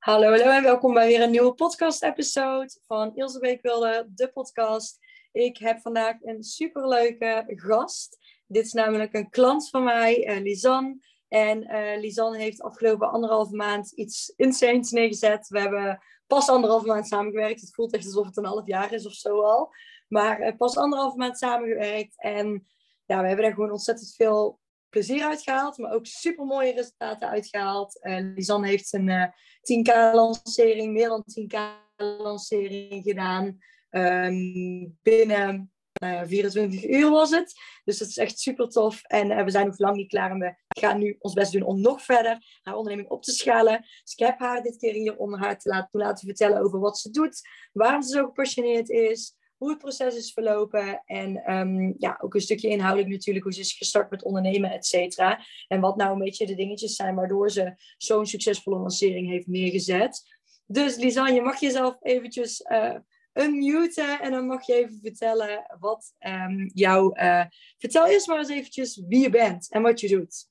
Hallo, hallo en welkom bij weer een nieuwe podcast-episode van Ilse Beekwilde, de podcast. Ik heb vandaag een superleuke gast. Dit is namelijk een klant van mij, uh, Lisanne. En uh, Lisanne heeft afgelopen anderhalve maand iets insanes neergezet. We hebben pas anderhalve maand samengewerkt. Het voelt echt alsof het een half jaar is of zo al. Maar uh, pas anderhalve maand samengewerkt. En ja, we hebben er gewoon ontzettend veel plezier uitgehaald, maar ook super mooie resultaten uitgehaald. Uh, Lisanne heeft een uh, 10k lancering, meer dan 10k lancering gedaan. Um, binnen uh, 24 uur was het. Dus dat is echt super tof. En we zijn nog lang niet klaar. En we gaan nu ons best doen om nog verder haar onderneming op te schalen. Dus ik heb haar dit keer hier om haar te laten, laten vertellen over wat ze doet. Waarom ze zo gepassioneerd is hoe het proces is verlopen. En um, ja, ook een stukje inhoudelijk natuurlijk, hoe ze is gestart met ondernemen, et cetera. En wat nou een beetje de dingetjes zijn waardoor ze zo'n succesvolle lancering heeft neergezet. Dus Lisanne, je mag jezelf eventjes uh, unmuten en dan mag je even vertellen wat um, jou... Uh, vertel eerst maar eens eventjes wie je bent en wat je doet.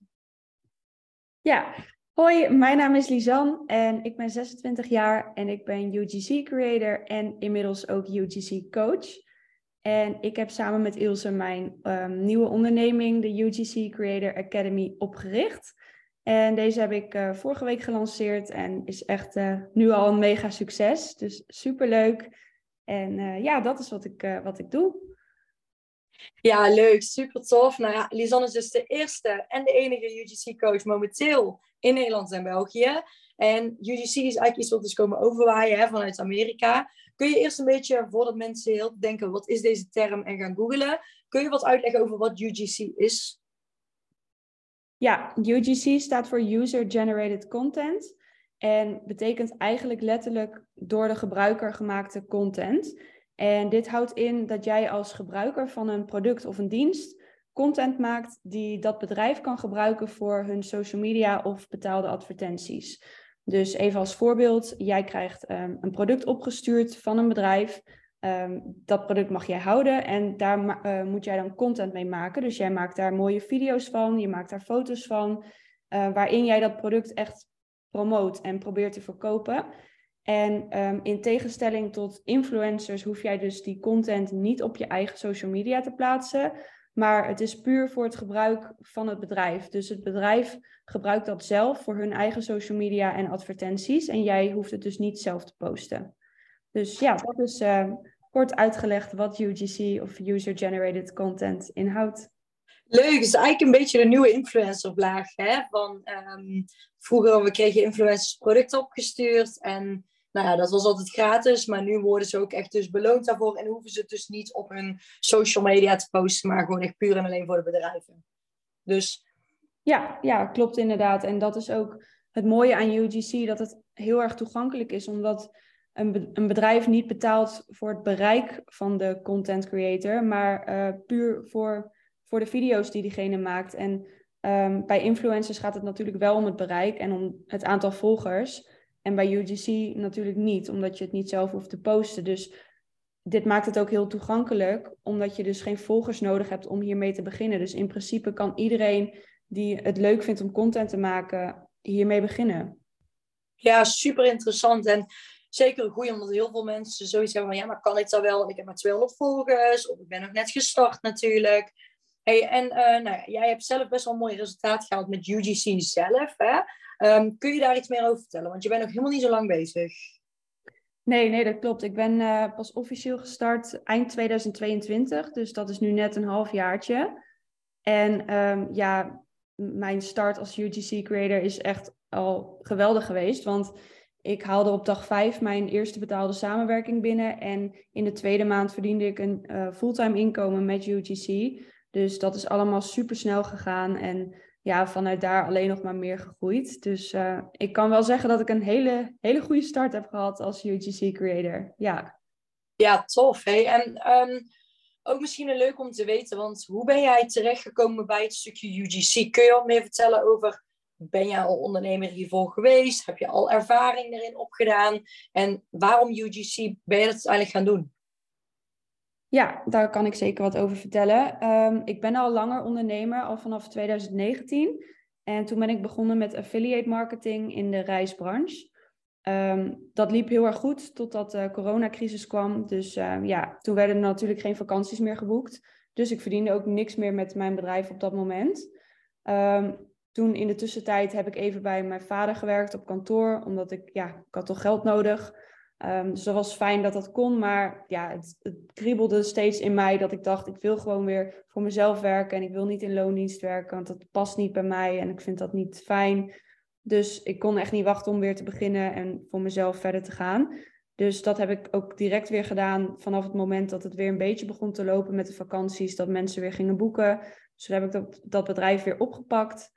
Ja, Hoi, mijn naam is Lisanne en ik ben 26 jaar en ik ben UGC creator en inmiddels ook UGC coach. En ik heb samen met Ilse mijn um, nieuwe onderneming, de UGC Creator Academy, opgericht. En deze heb ik uh, vorige week gelanceerd en is echt uh, nu al een mega succes. Dus super leuk. En uh, ja, dat is wat ik, wat ik doe. Ja, leuk. Super tof. Nou ja, Lisanne is dus de eerste en de enige UGC-coach momenteel in Nederland en België. En UGC is eigenlijk iets wat dus komen overwaaien hè, vanuit Amerika. Kun je eerst een beetje, voordat mensen heel denken, wat is deze term en gaan googlen, kun je wat uitleggen over wat UGC is? Ja, UGC staat voor User Generated Content. En betekent eigenlijk letterlijk door de gebruiker gemaakte content. En dit houdt in dat jij als gebruiker van een product of een dienst content maakt die dat bedrijf kan gebruiken voor hun social media of betaalde advertenties. Dus even als voorbeeld, jij krijgt um, een product opgestuurd van een bedrijf. Um, dat product mag jij houden en daar uh, moet jij dan content mee maken. Dus jij maakt daar mooie video's van, je maakt daar foto's van, uh, waarin jij dat product echt promoot en probeert te verkopen. En um, in tegenstelling tot influencers hoef jij dus die content niet op je eigen social media te plaatsen, maar het is puur voor het gebruik van het bedrijf. Dus het bedrijf gebruikt dat zelf voor hun eigen social media en advertenties. En jij hoeft het dus niet zelf te posten. Dus ja, dat is uh, kort uitgelegd wat UGC of User Generated Content inhoudt. Leuk, is eigenlijk een beetje de nieuwe influencervlaag. Hè? Van, um, vroeger we kregen influencers producten opgestuurd en nou ja, dat was altijd gratis, maar nu worden ze ook echt dus beloond daarvoor en hoeven ze het dus niet op hun social media te posten, maar gewoon echt puur en alleen voor de bedrijven. Dus. Ja, ja, klopt inderdaad. En dat is ook het mooie aan UGC, dat het heel erg toegankelijk is, omdat een, een bedrijf niet betaalt voor het bereik van de content creator, maar uh, puur voor, voor de video's die diegene maakt. En um, bij influencers gaat het natuurlijk wel om het bereik en om het aantal volgers. En bij UGC natuurlijk niet, omdat je het niet zelf hoeft te posten. Dus dit maakt het ook heel toegankelijk, omdat je dus geen volgers nodig hebt om hiermee te beginnen. Dus in principe kan iedereen die het leuk vindt om content te maken, hiermee beginnen. Ja, super interessant. En zeker een goeie, omdat heel veel mensen zoiets hebben van... ja, maar kan ik dat wel? Ik heb maar 200 volgers. Of ik ben nog net gestart natuurlijk. Hey, en uh, nou, jij hebt zelf best wel een mooi resultaat gehaald met UGC zelf. Hè? Um, kun je daar iets meer over vertellen? Want je bent nog helemaal niet zo lang bezig. Nee, nee, dat klopt. Ik ben uh, pas officieel gestart eind 2022. Dus dat is nu net een half jaartje. En um, ja, mijn start als UGC creator is echt al geweldig geweest. Want ik haalde op dag vijf mijn eerste betaalde samenwerking binnen. En in de tweede maand verdiende ik een uh, fulltime inkomen met UGC. Dus dat is allemaal super snel gegaan. En ja, vanuit daar alleen nog maar meer gegroeid. Dus uh, ik kan wel zeggen dat ik een hele, hele goede start heb gehad als UGC creator. Ja, ja tof. En um, ook misschien leuk om te weten, want hoe ben jij terechtgekomen bij het stukje UGC? Kun je wat meer vertellen over, ben jij al ondernemer hiervoor geweest? Heb je al ervaring erin opgedaan? En waarom UGC ben je dat uiteindelijk gaan doen? Ja, daar kan ik zeker wat over vertellen. Um, ik ben al langer ondernemer, al vanaf 2019. En toen ben ik begonnen met affiliate marketing in de reisbranche. Ehm, dat liep heel erg goed totdat de coronacrisis kwam. Dus ehm, ja, toen werden er natuurlijk geen vakanties meer geboekt. Dus ik verdiende ook niks meer met mijn bedrijf op dat moment. Ehm, toen in de tussentijd heb ik even bij mijn vader gewerkt op kantoor, omdat ik, ja, ik had toch geld nodig. Um, dus dat was fijn dat dat kon, maar ja, het, het, kriebelde steeds in mij dat ik dacht, ik wil gewoon weer voor mezelf werken en ik wil niet in loondienst werken, want dat past niet bij mij en ik vind dat niet fijn. Dus ik kon echt niet wachten om weer te beginnen en voor mezelf verder te gaan. Dus dat heb ik ook direct weer gedaan vanaf het moment dat het weer een beetje begon te lopen met de vakanties, dat mensen weer gingen boeken. Dus toen heb ik dat, dat bedrijf weer opgepakt.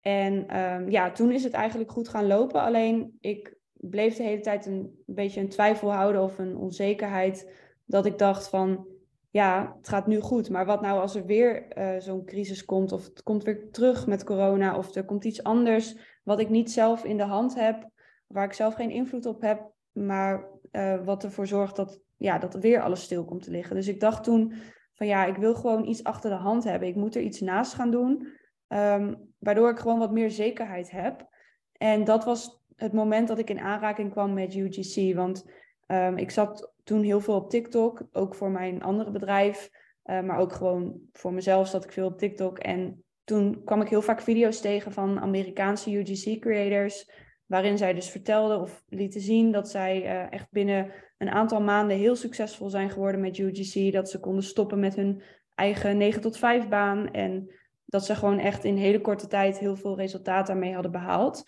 En um, ja, toen is het eigenlijk goed gaan lopen. Alleen ik bleef de hele tijd een, beetje een twijfel houden of een onzekerheid. Dat ik dacht van, ja, het gaat nu goed. Maar wat nou als er weer uh, zo'n crisis komt of het komt weer terug met corona of er komt iets anders wat ik niet zelf in de hand heb, waar ik zelf geen invloed op heb, maar uh, wat ervoor zorgt dat, ja, dat weer alles stil komt te liggen. Dus ik dacht toen van ja, ik wil gewoon iets achter de hand hebben. Ik moet er iets naast gaan doen, um, waardoor ik gewoon wat meer zekerheid heb. En dat was het moment dat ik in aanraking kwam met UGC. Want um, ik zat toen heel veel op TikTok, ook voor mijn andere bedrijf, uh, maar ook gewoon voor mezelf zat ik veel op TikTok. En toen kwam ik heel vaak video's tegen van Amerikaanse UGC-creators, waarin zij dus vertelden of lieten zien dat zij uh, echt binnen een aantal maanden heel succesvol zijn geworden met UGC. Dat ze konden stoppen met hun eigen 9 tot 5 baan en dat ze gewoon echt in hele korte tijd heel veel resultaat daarmee hadden behaald.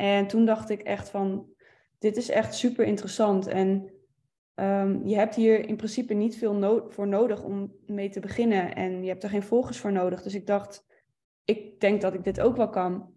En toen dacht ik echt van, dit is echt super interessant. En um, je hebt hier in principe niet veel voor nodig om mee te beginnen. En je hebt er geen volgers voor nodig. Dus ik dacht, ik denk dat ik dit ook wel kan.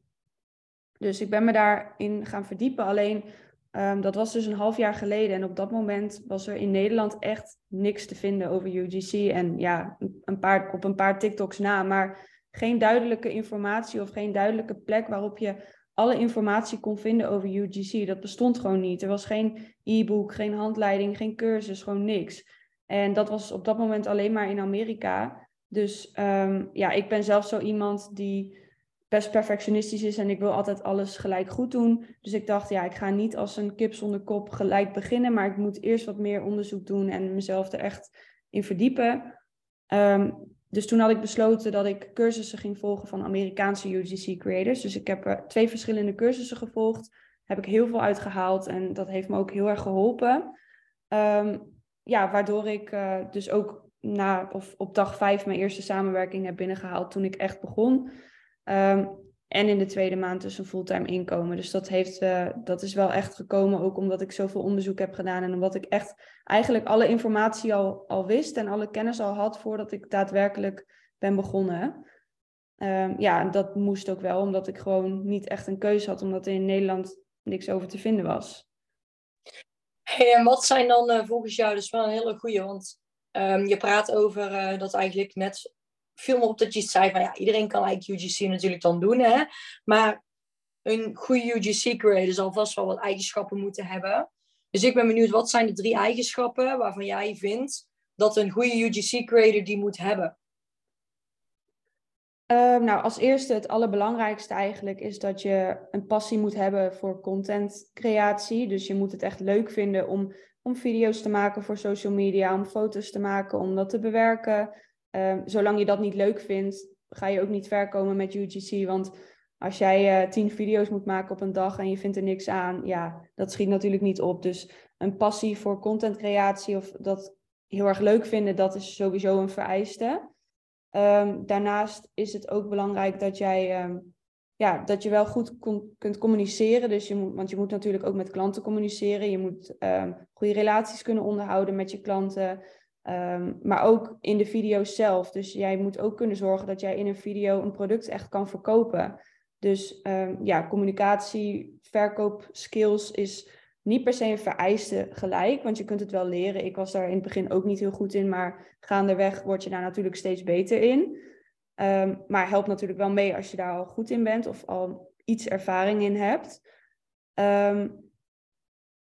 Dus ik ben me daarin gaan verdiepen. Alleen um, dat was dus een half jaar geleden. En op dat moment was er in Nederland echt niks te vinden over UGC. En ja, een paar, op een paar TikToks na. Maar geen duidelijke informatie of geen duidelijke plek waarop je alle informatie kon vinden over UGC. Dat bestond gewoon niet. Er was geen e-book, geen handleiding, geen cursus, gewoon niks. En dat was op dat moment alleen maar in Amerika. Dus um, ja, ik ben zelf zo iemand die best perfectionistisch is en ik wil altijd alles gelijk goed doen. Dus ik dacht, ja, ik ga niet als een kip zonder kop gelijk beginnen, maar ik moet eerst wat meer onderzoek doen en mezelf er echt in verdiepen. Um, dus toen had ik besloten dat ik cursussen ging volgen van Amerikaanse UGC creators. Dus ik heb er twee verschillende cursussen gevolgd. Heb ik heel veel uitgehaald en dat heeft me ook heel erg geholpen. Um, ja, waardoor ik uh, dus ook na, of op dag vijf mijn eerste samenwerking heb binnengehaald toen ik echt begon. Um, en in de tweede maand dus een fulltime inkomen. Dus dat, heeft, uh, dat is wel echt gekomen, ook omdat ik zoveel onderzoek heb gedaan. En omdat ik echt eigenlijk alle informatie al, al wist en alle kennis al had voordat ik daadwerkelijk ben begonnen. Um, ja, dat moest ook wel, omdat ik gewoon niet echt een keuze had, omdat er in Nederland niks over te vinden was. Hey, en wat zijn dan uh, volgens jou, dus wel een hele goede, want um, je praat over uh, dat eigenlijk net viel me op dat je zei van ja, iedereen kan eigenlijk UGC natuurlijk dan doen. Hè? Maar een goede UGC-creator zal vast wel wat eigenschappen moeten hebben. Dus ik ben benieuwd, wat zijn de drie eigenschappen waarvan jij vindt dat een goede UGC-creator die moet hebben? Uh, nou, als eerste het allerbelangrijkste eigenlijk is dat je een passie moet hebben voor contentcreatie. Dus je moet het echt leuk vinden om, om video's te maken voor social media, om foto's te maken, om dat te bewerken. Um, zolang je dat niet leuk vindt, ga je ook niet ver komen met UGC. Want als jij uh, tien video's moet maken op een dag en je vindt er niks aan, ja, dat schiet natuurlijk niet op. Dus een passie voor contentcreatie of dat heel erg leuk vinden, dat is sowieso een vereiste. Um, daarnaast is het ook belangrijk dat jij um, ja, dat je wel goed kunt communiceren. Dus je moet, want je moet natuurlijk ook met klanten communiceren. Je moet goede relaties kunnen onderhouden met je klanten. Um, maar ook in de video zelf. Dus jij moet ook kunnen zorgen dat jij in een video een product echt kan verkopen. Dus um, ja, communicatie, verkoop, skills is niet per se een vereiste gelijk, want je kunt het wel leren. Ik was daar in het begin ook niet heel goed in, maar gaandeweg word je daar natuurlijk steeds beter in. Um, maar helpt natuurlijk wel mee als je daar al goed in bent of al iets ervaring in hebt.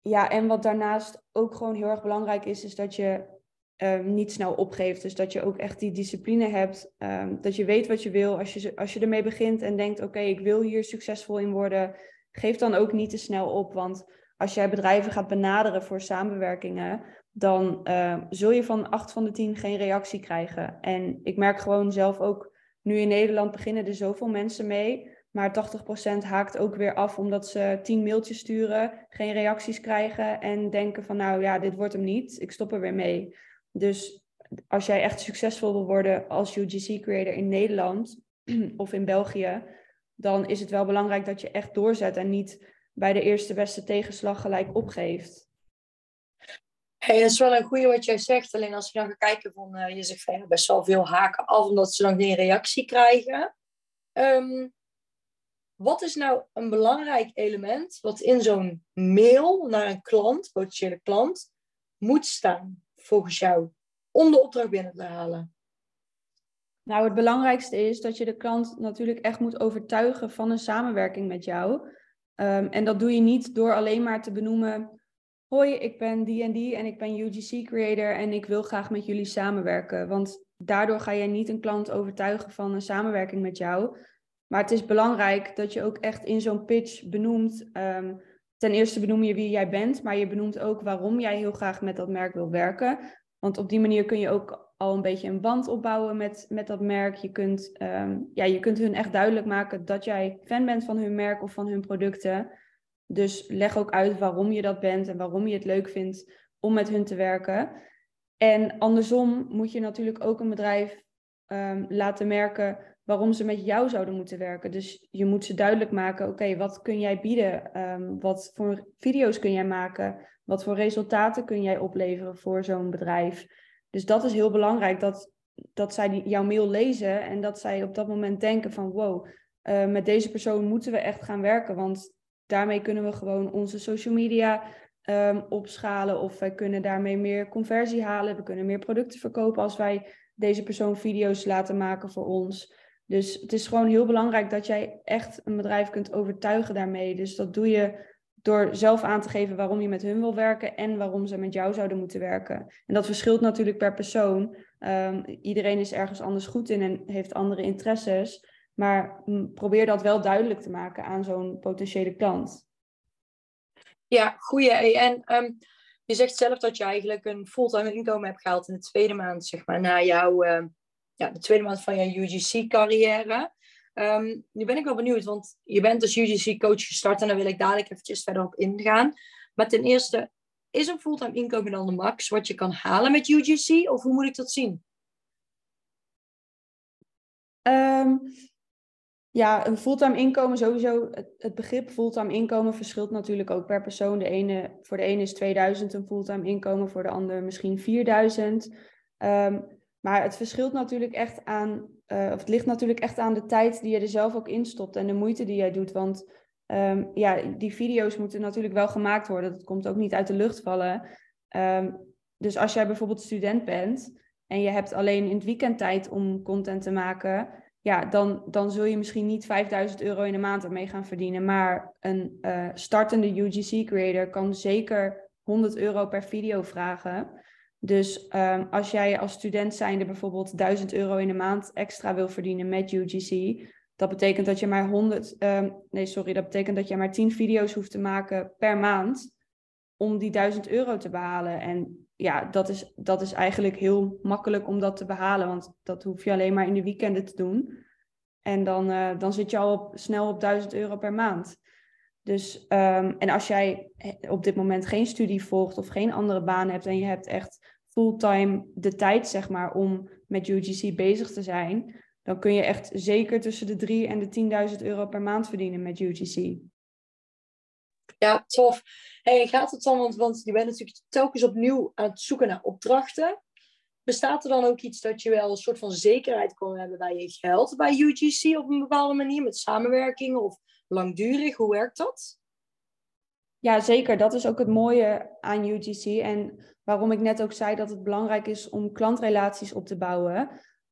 Ja, en wat daarnaast ook gewoon heel erg belangrijk is, is dat je um, niet snel opgeeft. Dus dat je ook echt die discipline hebt. Um, dat je weet wat je wil. Als je, als je ermee begint en denkt: oké, ik wil hier succesvol in worden. Geef dan ook niet te snel op. Want als jij bedrijven gaat benaderen voor samenwerkingen, dan uh, zul je van acht van de tien geen reactie krijgen. En ik merk gewoon zelf ook, nu in Nederland beginnen er zoveel mensen mee, maar 80% haakt ook weer af omdat ze tien mailtjes sturen, geen reacties krijgen en denken van nou ja, dit wordt hem niet, ik stop er weer mee. Dus als jij echt succesvol wil worden als UGC creator in Nederland of in België, dan is het wel belangrijk dat je echt doorzet en niet bij de eerste beste tegenslag gelijk opgeeft. Hey, dat is wel een goede wat jij zegt. Alleen als je dan gaat kijken van, uh, je zegt van best wel veel haken af omdat ze dan geen reactie krijgen. Um, wat is nou een belangrijk element wat in zo'n mail naar een klant, potentiële klant, moet staan volgens jou om de opdracht binnen te halen? Nou, het belangrijkste is dat je de klant natuurlijk echt moet overtuigen van een samenwerking met jou. Um, en dat doe je niet door alleen maar te benoemen: Hoi, ik ben die en die en ik ben UGC creator en ik wil graag met jullie samenwerken. Want daardoor ga je niet een klant overtuigen van een samenwerking met jou. Maar het is belangrijk dat je ook echt in zo'n pitch benoemt. Um, ten eerste benoem je wie jij bent, maar je benoemt ook waarom jij heel graag met dat merk wil werken. Want op die manier kun je ook al een beetje een band opbouwen met, met dat merk. Je kunt, um, ja, je kunt hun echt duidelijk maken dat jij fan bent van hun merk of van hun producten. Dus leg ook uit waarom je dat bent en waarom je het leuk vindt om met hun te werken. En andersom moet je natuurlijk ook een bedrijf um, laten merken waarom ze met jou zouden moeten werken. Dus je moet ze duidelijk maken, oké, wat kun jij bieden? Um, wat voor video's kun jij maken? Wat voor resultaten kun jij opleveren voor zo'n bedrijf? Dus dat is heel belangrijk, dat, dat zij jouw mail lezen en dat zij op dat moment denken van, wow, uh, met deze persoon moeten we echt gaan werken, want daarmee kunnen we gewoon onze social media um, opschalen of wij kunnen daarmee meer conversie halen. We kunnen meer producten verkopen als wij deze persoon video's laten maken voor ons. Dus het is gewoon heel belangrijk dat jij echt een bedrijf kunt overtuigen daarmee. Dus dat doe je door zelf aan te geven waarom je met hun wil werken en waarom ze met jou zouden moeten werken. En dat verschilt natuurlijk per persoon. Um, iedereen is ergens anders goed in en heeft andere interesses. Maar mm, probeer dat wel duidelijk te maken aan zo'n potentiële klant. Ja, goeie. En um, je zegt zelf dat je eigenlijk een fulltime inkomen hebt gehaald in de tweede maand, zeg maar, na jouw, uh, ja, de tweede maand van jouw UGC-carrière. Um, nu ben ik wel benieuwd, want je bent als UGC-coach gestart en daar wil ik dadelijk eventjes verder op ingaan. Maar ten eerste, is een fulltime inkomen dan de max wat je kan halen met UGC? Of hoe moet ik dat zien? Um, ja, een fulltime inkomen sowieso. Het, begrip fulltime inkomen verschilt natuurlijk ook per persoon. De ene, voor de ene is 2000 een fulltime inkomen, voor de ander misschien 4000. Um, ehm, maar het verschilt natuurlijk echt aan, uh, of het ligt natuurlijk echt aan de tijd die je er zelf ook instopt en de moeite die jij doet. Want um, ja, die video's moeten natuurlijk wel gemaakt worden. Dat komt ook niet uit de lucht vallen. Um, dus als jij bijvoorbeeld student bent en je hebt alleen in het weekend tijd om content te maken, ja, dan, dan zul je misschien niet 5000 euro in de maand ermee gaan verdienen. Maar een uh, startende UGC-creator kan zeker 100 euro per video vragen. Dus um, als jij als student zijnde bijvoorbeeld 1000 euro in de maand extra wil verdienen met UGC, dat betekent dat je maar 100, um, ehm, nee sorry, dat betekent dat je maar 10 video's hoeft te maken per maand om die 1000 euro te behalen. En ja, dat is, dat is eigenlijk heel makkelijk om dat te behalen, want dat hoef je alleen maar in de weekenden te doen. En dan, uh, dan zit je al op, snel op 1000 euro per maand. Dus, um, en als jij op dit moment geen studie volgt of geen andere baan hebt en je hebt echt fulltime de tijd, zeg maar, om met UGC bezig te zijn, dan kun je echt zeker tussen de 3 en de 10.000 euro per maand verdienen met UGC. Ja, tof. Hey, gaat het dan, want, want je bent natuurlijk telkens opnieuw aan het zoeken naar opdrachten. Bestaat er dan ook iets dat je wel een soort van zekerheid kan hebben bij je geld bij UGC op een bepaalde manier, met samenwerking of langdurig? Hoe werkt dat? Ja, zeker. Dat is ook het mooie aan UGC. En waarom ik net ook zei dat het belangrijk is om klantrelaties op te bouwen.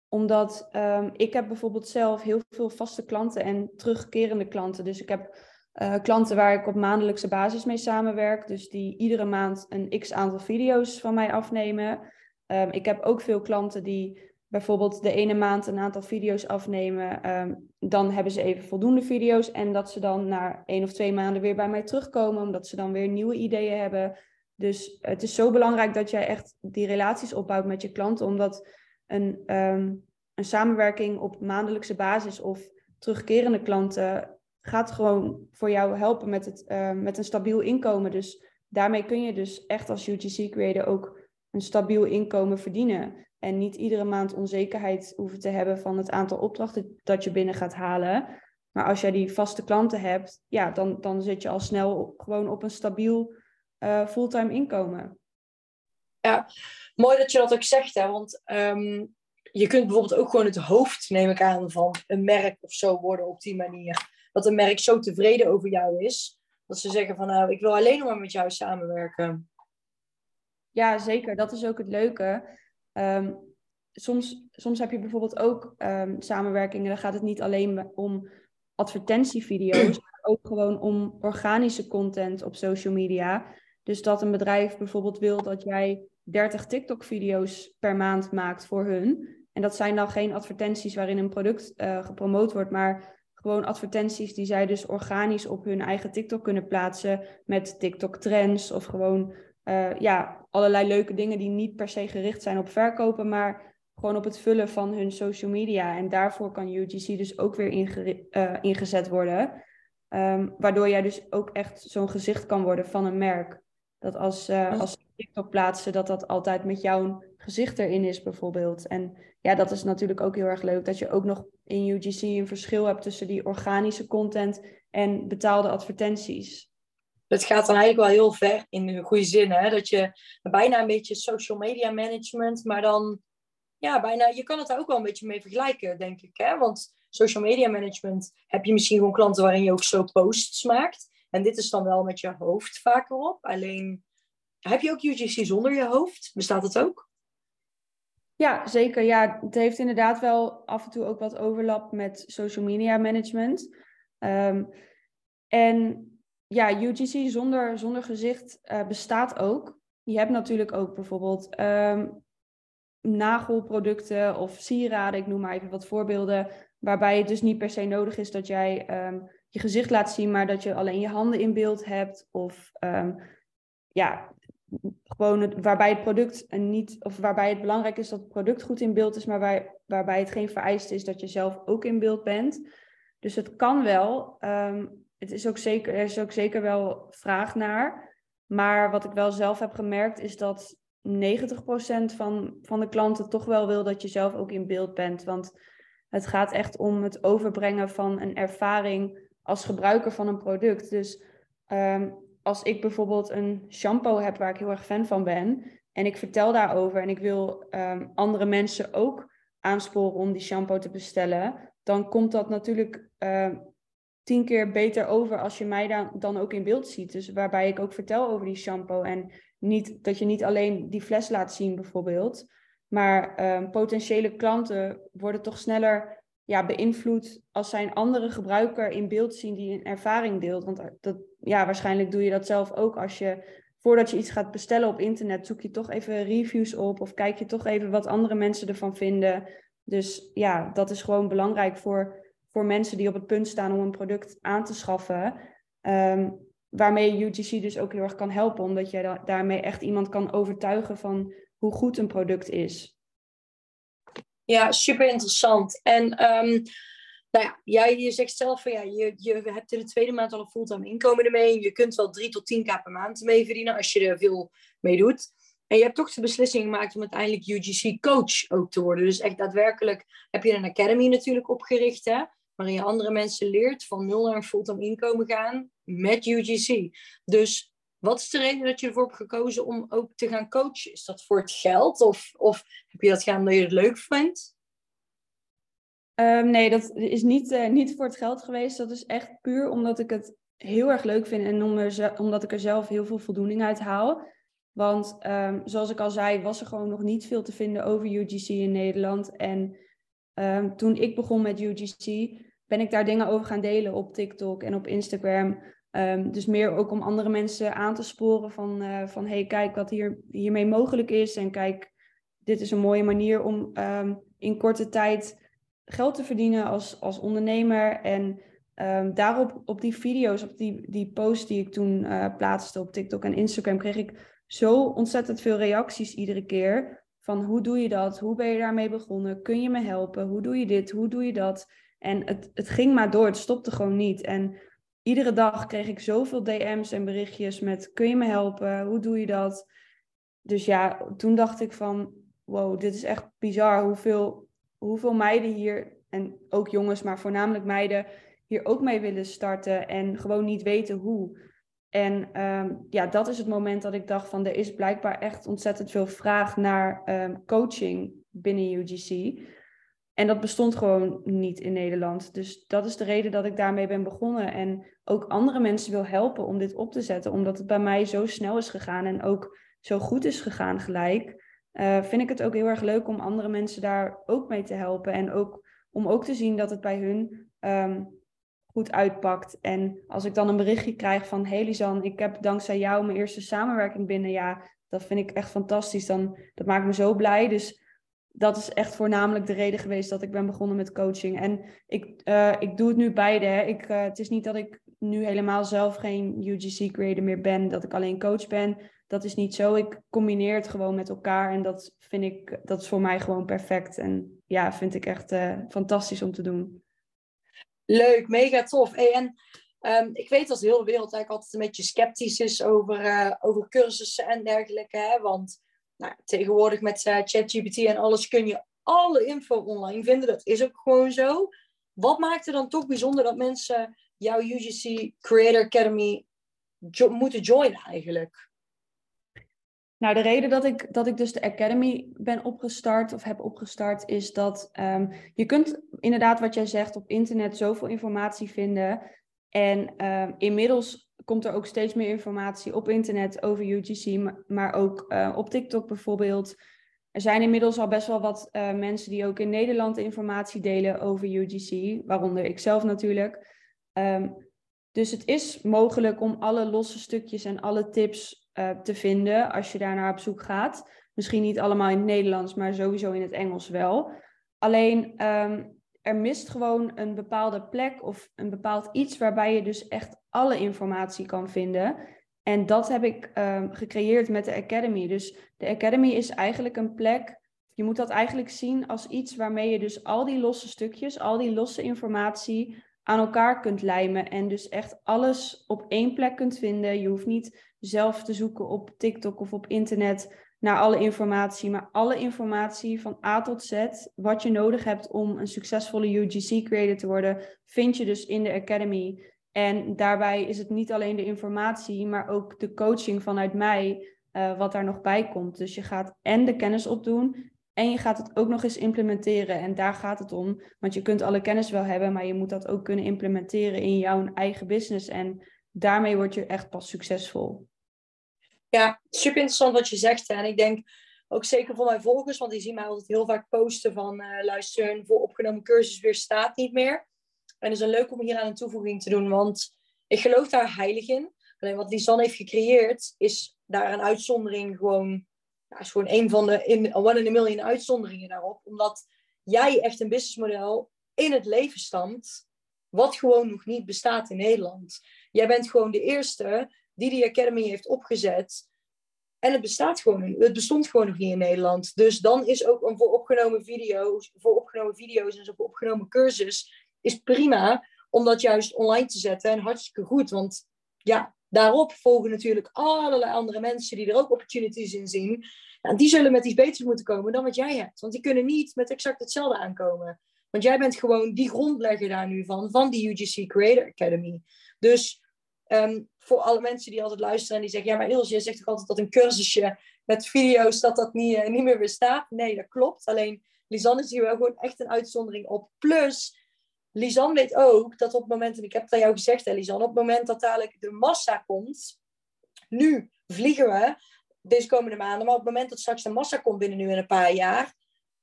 Omdat um, ik heb bijvoorbeeld zelf heel veel vaste klanten en terugkerende klanten. Dus ik heb uh, klanten waar ik op maandelijkse basis mee samenwerk. Dus die iedere maand een x aantal video's van mij afnemen. Um, ik heb ook veel klanten die bijvoorbeeld de ene maand een aantal video's afnemen, ehm, dan hebben ze even voldoende video's. En dat ze dan na één of twee maanden weer bij mij terugkomen, omdat ze dan weer nieuwe ideeën hebben. Dus het is zo belangrijk dat jij echt die relaties opbouwt met je klanten, omdat een, ehm, een samenwerking op maandelijkse basis of terugkerende klanten gaat gewoon voor jou helpen met, het, ehm, met een stabiel inkomen. Dus daarmee kun je dus echt als UGC creator ook een stabiel inkomen verdienen. En niet iedere maand onzekerheid hoeven te hebben van het aantal opdrachten dat je binnen gaat halen. Maar als jij die vaste klanten hebt, ja, dan, dan zit je al snel gewoon op een stabiel uh, fulltime inkomen. Ja, mooi dat je dat ook zegt, hè? want ehm, je kunt bijvoorbeeld ook gewoon het hoofd, neem ik aan, van een merk of zo worden op die manier. Dat een merk zo tevreden over jou is, dat ze zeggen van nou, ik wil alleen nog maar met jou samenwerken. Ja, zeker. Dat is ook het leuke. Ehm, soms, soms heb je bijvoorbeeld ook um, samenwerkingen, dan gaat het niet alleen om advertentievideo's, maar ook gewoon om organische content op social media. Dus dat een bedrijf bijvoorbeeld wil dat jij 30 TikTok-video's per maand maakt voor hun. En dat zijn dan geen advertenties waarin een product uh, gepromoot wordt, maar gewoon advertenties die zij dus organisch op hun eigen TikTok kunnen plaatsen met TikTok-trends of gewoon uh, ja, allerlei leuke dingen die niet per se gericht zijn op verkopen, maar gewoon op het vullen van hun social media. En daarvoor kan UGC dus ook weer uh, ingezet worden. Um, waardoor jij dus ook echt zo'n gezicht kan worden van een merk. Dat als, uh, als TikTok plaatsen, dat dat altijd met jouw gezicht erin is bijvoorbeeld. En ja, dat is natuurlijk ook heel erg leuk. Dat je ook nog in UGC een verschil hebt tussen die organische content en betaalde advertenties het gaat dan eigenlijk wel heel ver in de goede zin. Hè? Dat je bijna een beetje social media management, maar dan, ja, bijna, je kan het daar ook wel een beetje mee vergelijken, denk ik. Hè? Want social media management heb je misschien gewoon klanten waarin je ook zo posts maakt. En dit is dan wel met je hoofd vaker op. Alleen, heb je ook UGC zonder je hoofd? Bestaat het ook? Ja, zeker. Ja, het heeft inderdaad wel af en toe ook wat overlap met social media management. Um, en ja, UGC zonder, zonder gezicht uh, bestaat ook. Je hebt natuurlijk ook bijvoorbeeld um, nagelproducten of sieraden, ik noem maar even wat voorbeelden, waarbij het dus niet per se nodig is dat jij um, je gezicht laat zien, maar dat je alleen je handen in beeld hebt. Of um, ja, gewoon waarbij het product niet, of waarbij het belangrijk is dat het product goed in beeld is, maar waar, waarbij het geen vereist is dat je zelf ook in beeld bent. Dus het kan wel. Het is ook zeker, er is ook zeker wel vraag naar. Maar wat ik wel zelf heb gemerkt is dat 90% van, van de klanten toch wel wil dat je zelf ook in beeld bent. Want het gaat echt om het overbrengen van een ervaring als gebruiker van een product. Dus um, als ik bijvoorbeeld een shampoo heb waar ik heel erg fan van ben en ik vertel daarover en ik wil um, andere mensen ook aansporen om die shampoo te bestellen, dan komt dat natuurlijk uh, tien keer beter over als je mij dan, dan ook in beeld ziet. Dus waarbij ik ook vertel over die shampoo. En niet, dat je niet alleen die fles laat zien bijvoorbeeld. Maar um, potentiële klanten worden toch sneller ja, beïnvloed als zij een andere gebruiker in beeld zien die een ervaring deelt. Want dat, ja, waarschijnlijk doe je dat zelf ook als je voordat je iets gaat bestellen op internet, zoek je toch even reviews op of kijk je toch even wat andere mensen ervan vinden. Dus ja, dat is gewoon belangrijk voor voor mensen die op het punt staan om een product aan te schaffen. Um, waarmee UGC dus ook heel erg kan helpen, omdat je daarmee echt iemand kan overtuigen van hoe goed een product is. Ja, super interessant. En um, nou ja, jij je zegt zelf van ja, je, je hebt in de tweede maand al een fulltime inkomen ermee. Je kunt wel 3 tot 10 k per maand mee verdienen als je er veel mee doet. En je hebt toch de beslissing gemaakt om uiteindelijk UGC coach ook te worden. Dus echt daadwerkelijk heb je een academy natuurlijk opgericht. Hè? Waarin je andere mensen leert van nul naar een fulltime inkomen gaan met UGC. Dus wat is de reden dat je ervoor hebt gekozen om ook te gaan coachen? Is dat voor het geld of, of heb je dat gedaan omdat je het leuk vindt? Um, nee, dat is niet, uh, niet voor het geld geweest. Dat is echt puur omdat ik het heel erg leuk vind en om omdat ik er zelf heel veel voldoening uit haal. Want um, zoals ik al zei, was er gewoon nog niet veel te vinden over UGC in Nederland. En um, toen ik begon met UGC, ben ik daar dingen over gaan delen op TikTok en op Instagram. Um, dus meer ook om andere mensen aan te sporen van, uh, van hey, kijk wat hier, hiermee mogelijk is. En kijk, dit is een mooie manier om um, in korte tijd geld te verdienen als, als ondernemer. En um, daarop, op die video's, op die, die posts die ik toen uh, plaatste op TikTok en Instagram, kreeg ik zo ontzettend veel reacties iedere keer. Van hoe doe je dat? Hoe ben je daarmee begonnen? Kun je me helpen? Hoe doe je dit? Hoe doe je dat? En het, het ging maar door, het stopte gewoon niet. En iedere dag kreeg ik zoveel DM's en berichtjes met kun je me helpen? Hoe doe je dat? Dus ja, toen dacht ik van wow, dit is echt bizar hoeveel, hoeveel meiden hier, en ook jongens, maar voornamelijk meiden, hier ook mee willen starten en gewoon niet weten hoe. En ehm, ja, dat is het moment dat ik dacht van er is blijkbaar echt ontzettend veel vraag naar ehm, coaching binnen UGC. En dat bestond gewoon niet in Nederland. Dus dat is de reden dat ik daarmee ben begonnen. En ook andere mensen wil helpen om dit op te zetten. Omdat het bij mij zo snel is gegaan en ook zo goed is gegaan gelijk. Uh, vind ik het ook heel erg leuk om andere mensen daar ook mee te helpen. En ook om ook te zien dat het bij hun ehm, goed uitpakt. En als ik dan een berichtje krijg van... Hey Lisan, ik heb dankzij jou mijn eerste samenwerking binnen. Ja, dat vind ik echt fantastisch. Dan, dat maakt me zo blij. Dus dat is echt voornamelijk de reden geweest dat ik ben begonnen met coaching. En ik, uh, ik doe het nu beide. Hè. Ik, uh, het is niet dat ik nu helemaal zelf geen UGC creator meer ben, dat ik alleen coach ben. Dat is niet zo. Ik combineer het gewoon met elkaar en dat vind ik, dat is voor mij gewoon perfect. En ja, vind ik echt uh, fantastisch om te doen. Leuk, mega tof. Hey, en um, ik weet dat de hele wereld eigenlijk altijd een beetje sceptisch is over, over cursussen en dergelijke. Hè? Want nou, tegenwoordig met uh, ChatGPT en alles kun je alle info online vinden. Dat is ook gewoon zo. Wat maakt er dan toch bijzonder dat mensen jouw UGC Creator Academy moeten joinen eigenlijk? Nou, de reden dat ik, dat ik dus de Academy ben opgestart of heb opgestart, is dat um, je kunt inderdaad wat jij zegt op internet zoveel informatie vinden. En um, inmiddels komt er ook steeds meer informatie op internet over UGC, maar ook uh, op TikTok bijvoorbeeld. Er zijn inmiddels al best wel wat uh, mensen die ook in Nederland informatie delen over UGC, waaronder ik zelf natuurlijk. Um, dus het is mogelijk om alle losse stukjes en alle tips uh, te vinden als je daar naar op zoek gaat. Misschien niet allemaal in het Nederlands, maar sowieso in het Engels wel. Alleen um, er mist gewoon een bepaalde plek of een bepaald iets waarbij je dus echt alle informatie kan vinden. En dat heb ik um, gecreëerd met de Academy. Dus de Academy is eigenlijk een plek. Je moet dat eigenlijk zien als iets waarmee je dus al die losse stukjes, al die losse informatie aan elkaar kunt lijmen. En dus echt alles op één plek kunt vinden. Je hoeft niet zelf te zoeken op TikTok of op internet naar alle informatie, maar alle informatie van A tot Z, wat je nodig hebt om een succesvolle UGC creator te worden, vind je dus in de Academy. En daarbij is het niet alleen de informatie, maar ook de coaching vanuit mij, uh, wat daar nog bij komt. Dus je gaat en de kennis opdoen en je gaat het ook nog eens implementeren. En daar gaat het om. Want je kunt alle kennis wel hebben, maar je moet dat ook kunnen implementeren in jouw eigen business. En daarmee word je echt pas succesvol. Ja, super interessant wat je zegt. Hè. En ik denk ook zeker voor mijn volgers, want die zien mij altijd heel vaak posten van uh, luister, een opgenomen cursus weer staat niet meer. En het is een leuk om hier aan een toevoeging te doen, want ik geloof daar heilig in. Alleen wat Lisanne heeft gecreëerd, is daar een uitzondering gewoon, ja, is gewoon een van de in, one in a million uitzonderingen daarop. Omdat jij echt een businessmodel in het leven stamt, wat gewoon nog niet bestaat in Nederland. Jij bent gewoon de eerste die die Academy heeft opgezet. En het bestaat gewoon, het bestond gewoon nog niet in Nederland. Dus dan is ook een voor opgenomen video's, voor opgenomen video's en zo voor opgenomen cursus, is prima om dat juist online te zetten. En hartstikke goed, want ja, daarop volgen natuurlijk allerlei andere mensen die er ook opportunities in zien. En die zullen met iets beters moeten komen dan wat jij hebt. Want die kunnen niet met exact hetzelfde aankomen. Want jij bent gewoon die grondlegger daar nu van, van die UGC Creator Academy. Dus um, voor alle mensen die altijd luisteren en die zeggen, ja, maar Ilse, je zegt toch altijd dat een cursusje met video's, dat dat niet, uh, niet meer bestaat? Nee, dat klopt. Alleen Lisanne is hier wel gewoon echt een uitzondering op. Plus, Lisanne weet ook dat op het moment, en ik heb het aan jou gezegd, hè, Lisanne, op het moment dat dadelijk de massa komt, nu vliegen we deze komende maanden, maar op het moment dat straks de massa komt binnen nu in een paar jaar,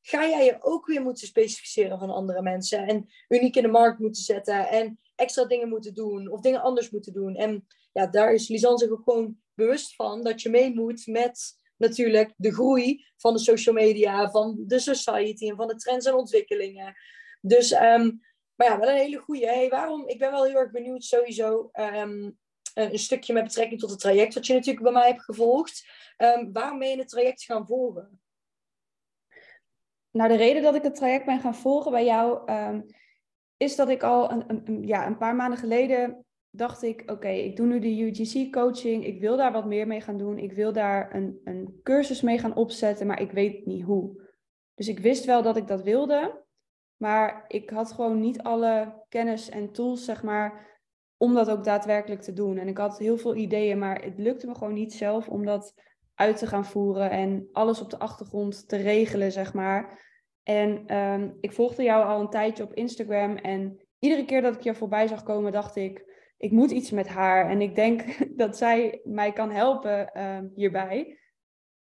ga jij je ook weer moeten specificeren van andere mensen en uniek in de markt moeten zetten en extra dingen moeten doen of dingen anders moeten doen. En ja, daar is Lisanne zich ook gewoon bewust van dat je mee moet met natuurlijk de groei van de social media, van de society en van de trends en ontwikkelingen. Dus, ehm, maar ja, wel een hele goede. Hey, waarom? Ik ben wel heel erg benieuwd sowieso. Ehm, een stukje met betrekking tot het traject wat je natuurlijk bij mij hebt gevolgd. Um, waarom ben je het traject gaan volgen? Nou, de reden dat ik het traject ben gaan volgen bij jou is dat ik al een, ja, een paar maanden geleden dacht ik, oké, ik doe nu de UGC-coaching. Ik wil daar wat meer mee gaan doen. Ik wil daar een, een cursus mee gaan opzetten, maar ik weet niet hoe. Dus ik wist wel dat ik dat wilde, maar ik had gewoon niet alle kennis en tools, zeg maar, om dat ook daadwerkelijk te doen. En ik had heel veel ideeën, maar het lukte me gewoon niet zelf om dat uit te gaan voeren en alles op de achtergrond te regelen, zeg maar. En um, ik volgde jou al een tijdje op Instagram en iedere keer dat ik je voorbij zag komen, dacht ik, ik moet iets met haar. En ik denk dat zij mij kan helpen uh, hierbij.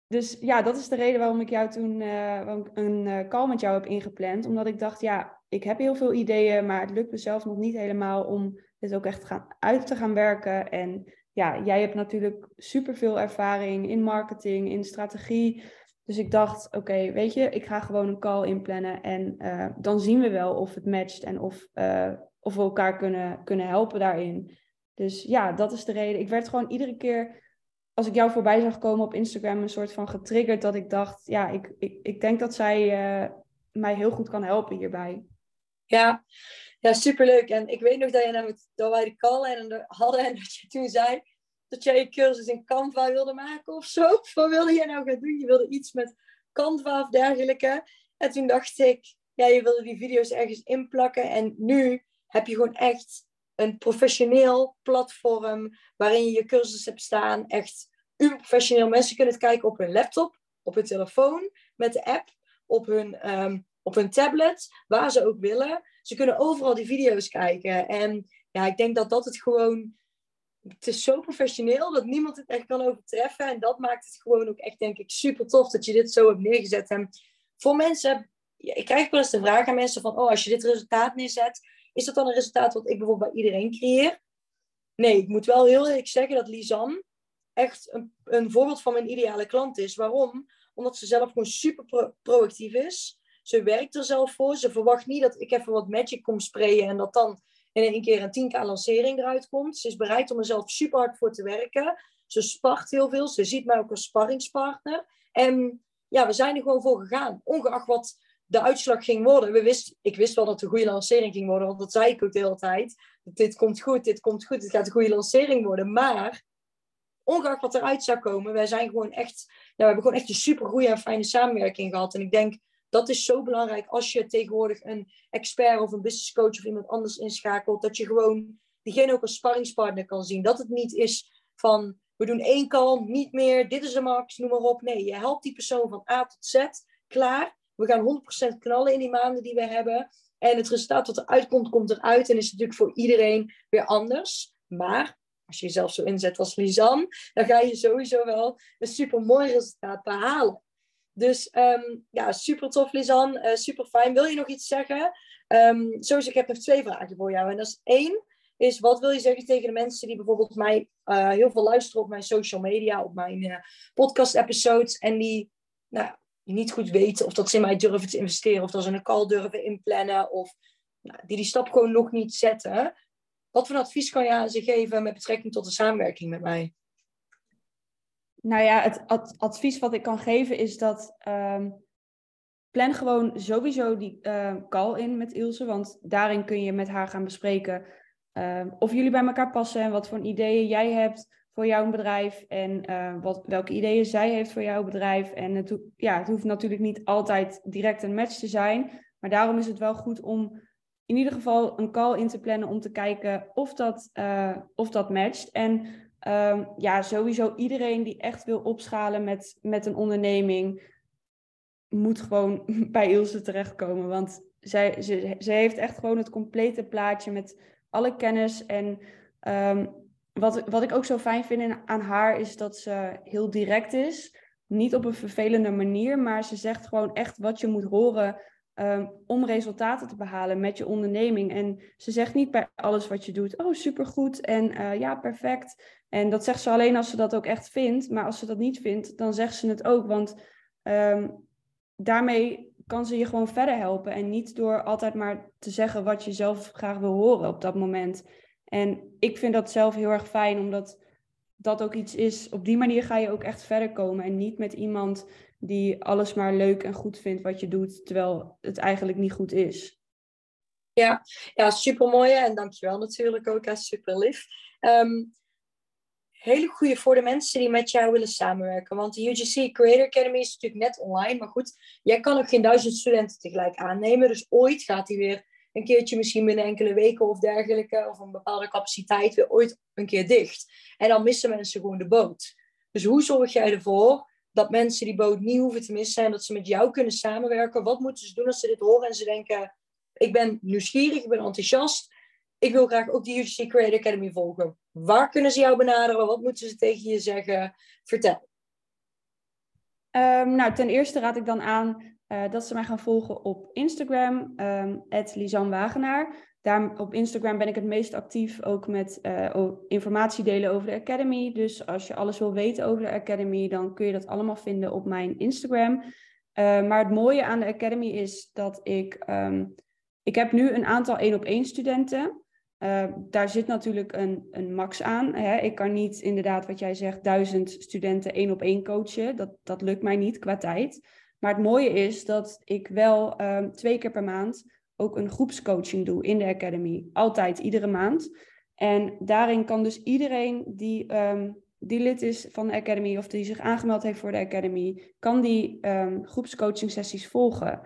Dus ja, dat is de reden waarom ik jou toen uh, een uh, call met jou heb ingepland. Omdat ik dacht, ja, ik heb heel veel ideeën, maar het lukt me zelf nog niet helemaal om dit ook echt gaan, uit te gaan werken. En ja, jij hebt natuurlijk superveel ervaring in marketing, in strategie. Dus ik dacht, oké, weet je, ik ga gewoon een call inplannen en uh, dan zien we wel of het matcht en of, uh, of we elkaar kunnen, kunnen helpen daarin. Dus ja, dat is de reden. Ik werd gewoon iedere keer, als ik jou voorbij zag komen op Instagram, een soort van getriggerd dat ik dacht, ja, ik, ik, ik denk dat zij uh, mij heel goed kan helpen hierbij. Ja, ja, superleuk. En ik weet nog dat, je namelijk, dat wij de call en hadden en dat je toen zei, dat jij je cursus in Canva wilde maken of zo. Wat wilde jij nou gaan doen? Je wilde iets met Canva of dergelijke. En toen dacht ik, ja, je wilde die video's ergens inplakken. En nu heb je gewoon echt een professioneel platform waarin je je cursus hebt staan. Echt professioneel. Mensen kunnen het kijken op hun laptop, op hun telefoon, met de app, op hun, um, op hun tablet, waar ze ook willen. Ze kunnen overal die video's kijken. En ja, ik denk dat dat het gewoon het is zo professioneel dat niemand het echt kan overtreffen. En dat maakt het gewoon ook echt, denk ik, super tof dat je dit zo hebt neergezet. En voor mensen, ik krijg wel eens de vraag aan mensen van, oh, als je dit resultaat neerzet, is dat dan een resultaat wat ik bijvoorbeeld bij iedereen creëer? Nee, ik moet wel heel eerlijk zeggen dat Lisanne echt een, een voorbeeld van mijn ideale klant is. Waarom? Omdat ze zelf gewoon super proactief is. Ze werkt er zelf voor. Ze verwacht niet dat ik even wat magic kom sprayen en dat dan in één keer een 10k lancering eruit komt. Ze is bereid om er zelf super hard voor te werken. Ze spart heel veel. Ze ziet mij ook als sparringspartner. En ja, we zijn er gewoon voor gegaan. Ongeacht wat de uitslag ging worden. We wist, ik wist wel dat het een goede lancering ging worden. Want dat zei ik ook de hele tijd. Dit komt goed, dit komt goed. Het gaat een goede lancering worden. Maar ongeacht wat eruit zou komen. Wij zijn gewoon echt... We hebben gewoon echt een super goede en fijne samenwerking gehad. En ik denk dat is zo belangrijk als je tegenwoordig een expert of een business coach of iemand anders inschakelt. Dat je gewoon diegene ook als sparringspartner kan zien. Dat het niet is van we doen één kant, niet meer, dit is de max, noem maar op. Nee, je helpt die persoon van A tot Z. Klaar. We gaan 100% knallen in die maanden die we hebben. En het resultaat wat eruit komt, komt eruit. En is natuurlijk voor iedereen weer anders. Maar als je jezelf zo inzet als Lisanne, dan ga je sowieso wel een super mooi resultaat behalen. Dus um, ja, super tof, Lisanne. Uh, super fijn. Wil je nog iets zeggen? Um, sowieso, ik heb nog twee vragen voor jou. En dat is één, is wat wil je zeggen tegen de mensen die bijvoorbeeld mij uh, heel veel luisteren op mijn social media, op mijn uh, podcast-episodes, en die, nou, niet goed weten of dat ze in mij durven te investeren, of dat ze een call durven inplannen, of nou, die die stap gewoon nog niet zetten. Wat voor advies kan je aan ze geven met betrekking tot de samenwerking met mij? Nou ja, het advies wat ik kan geven is dat um, plan gewoon sowieso die uh, call in met Ilse, want daarin kun je met haar gaan bespreken uh, of jullie bij elkaar passen en wat voor ideeën jij hebt voor jouw bedrijf en wat, welke ideeën zij heeft voor jouw bedrijf. En het, ja, het hoeft natuurlijk niet altijd direct een match te zijn, maar daarom is het wel goed om in ieder geval een call in te plannen om te kijken of dat, uh, of dat matcht. En Um, ja, sowieso iedereen die echt wil opschalen met, met een onderneming, moet gewoon bij Ilse terechtkomen. Want zij, ze, ze heeft echt gewoon het complete plaatje met alle kennis. En um, wat, wat ik ook zo fijn vind aan haar is dat ze heel direct is. Niet op een vervelende manier, maar ze zegt gewoon echt wat je moet horen ehm, om resultaten te behalen met je onderneming. En ze zegt niet bij alles wat je doet, oh supergoed en uh, ja, perfect. En dat zegt ze alleen als ze dat ook echt vindt. Maar als ze dat niet vindt, dan zegt ze het ook. Want ehm, daarmee kan ze je gewoon verder helpen. En niet door altijd maar te zeggen wat je zelf graag wil horen op dat moment. En ik vind dat zelf heel erg fijn, omdat dat ook iets is. Op die manier ga je ook echt verder komen. En niet met iemand die alles maar leuk en goed vindt wat je doet, terwijl het eigenlijk niet goed is. Ja, ja super mooi. En dankjewel natuurlijk ook. Super lief. Um, hele goede voor de mensen die met jou willen samenwerken. Want de UGC Creator Academy is natuurlijk net online. Maar goed, jij kan ook geen duizend studenten tegelijk aannemen. Dus ooit gaat die weer een keertje misschien binnen enkele weken of dergelijke. Of een bepaalde capaciteit weer ooit een keer dicht. En dan missen mensen gewoon de boot. Dus hoe zorg jij ervoor dat mensen die boot niet hoeven te missen en dat ze met jou kunnen samenwerken? Wat moeten ze doen als ze dit horen en ze denken: ik ben nieuwsgierig, ik ben enthousiast ik wil graag ook de UGC Creator Academy volgen. Waar kunnen ze jou benaderen? Wat moeten ze tegen je zeggen? Vertel. Um, nou, ten eerste raad ik dan aan uh, dat ze mij gaan volgen op Instagram, um, Wagenaar. Daar op Instagram ben ik het meest actief, ook met uh, informatie delen over de Academy. Dus als je alles wil weten over de Academy, dan kun je dat allemaal vinden op mijn Instagram. Uh, maar het mooie aan de Academy is dat ik... Um, ik heb nu een aantal één op één studenten. Uh, daar zit natuurlijk een, een max aan. Hè. Ik kan niet inderdaad, wat jij zegt, duizend studenten één op één coachen. Dat, dat lukt mij niet qua tijd. Maar het mooie is dat ik wel um, twee keer per maand ook een groepscoaching doe in de Academy. Altijd, iedere maand. En daarin kan dus iedereen die, um, die lid is van de Academy of die zich aangemeld heeft voor de Academy, kan die um, groepscoaching sessies volgen.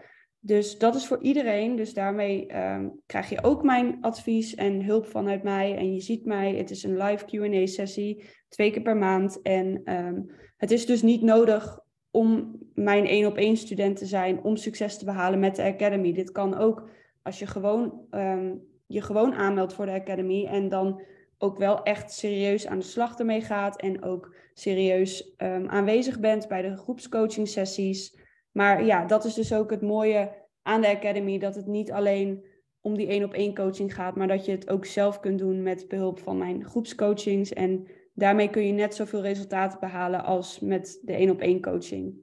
Dus dat is voor iedereen. Dus daarmee ehm, krijg je ook mijn advies en hulp vanuit mij. En je ziet mij. Het is een live QA-sessie, twee keer per maand. En ehm, het is dus niet nodig om mijn één op één student te zijn om succes te behalen met de Academy. Dit kan ook als je gewoon, um, je gewoon aanmeldt voor de Academy en dan ook wel echt serieus aan de slag ermee gaat en ook serieus aanwezig bent bij de groepscoaching sessies. Maar ja, dat is dus ook het mooie aan de Academy, dat het niet alleen om die één op één coaching gaat, maar dat je het ook zelf kunt doen met behulp van mijn groepscoachings. En daarmee kun je net zoveel resultaten behalen als met de één op één coaching.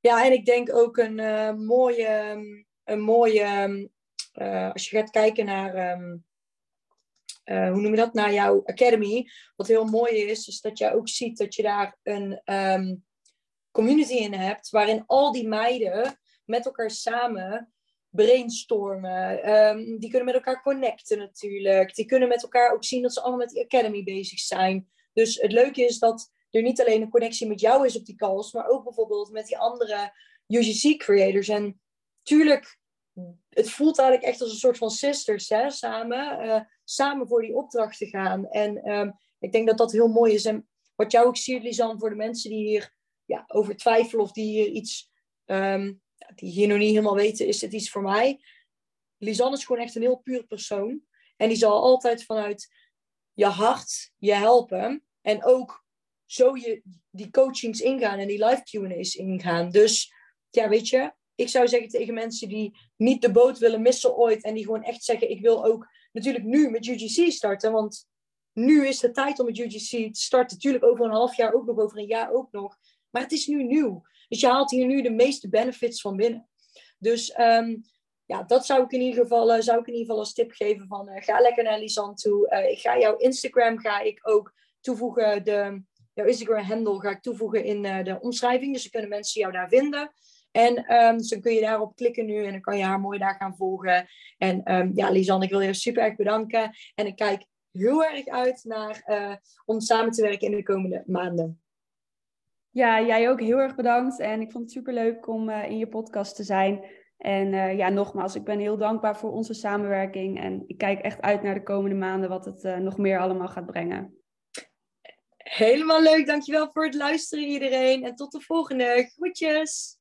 Ja, en ik denk ook een uh, mooie, een mooie uh, als je gaat kijken naar, um, uh, hoe noem je dat, naar jouw academy. Wat heel mooi is, is dat je ook ziet dat je daar een um, community in hebt, waarin al die meiden met elkaar samen brainstormen. Die kunnen met elkaar connecten natuurlijk. Die kunnen met elkaar ook zien dat ze allemaal met die academy bezig zijn. Dus het leuke is dat er niet alleen een connectie met jou is op die calls, maar ook bijvoorbeeld met die andere UGC-creators. En tuurlijk, het voelt eigenlijk echt als een soort van sisters, hè, samen, uh, samen voor die opdracht te gaan. En um, ik denk dat dat heel mooi is. En wat jou ook ziet, Lisanne, voor de mensen die hier ja, over twijfelen of die hier iets, um, die hier nog niet helemaal weten, is het iets voor mij. Lisanne is gewoon echt een heel puur persoon. En die zal altijd vanuit je hart je helpen. En ook zo je die coachings ingaan en die live Q&A's ingaan. Dus ja, weet je, ik zou zeggen tegen mensen die niet de boot willen missen ooit. En die gewoon echt zeggen, ik wil ook natuurlijk nu met UGC starten. Want nu is de tijd om met UGC te starten. Natuurlijk over een half jaar ook nog, over een jaar ook nog. Maar het is nu nieuw. Dus je haalt hier nu de meeste benefits van binnen. Dus um, ja, dat zou ik in ieder geval, uh, zou ik in ieder geval als tip geven van uh, ga lekker naar Lisanne toe. Uh, ik ga jouw Instagram ga ik ook toevoegen. De, jouw Instagram handle ga ik toevoegen in de omschrijving. Dus dan kunnen mensen jou daar vinden. En um, dus dan kun je daarop klikken nu en dan kan je haar mooi daar gaan volgen. En um, ja, Lisanne, ik wil je super erg bedanken. En ik kijk heel erg uit naar om samen te werken in de komende maanden. Ja, jij ook heel erg bedankt. En ik vond het super leuk om uh, in je podcast te zijn. En uh, ja, nogmaals, ik ben heel dankbaar voor onze samenwerking. En ik kijk echt uit naar de komende maanden wat het nog meer allemaal gaat brengen. Helemaal leuk. Dankjewel voor het luisteren iedereen. En tot de volgende. Groetjes.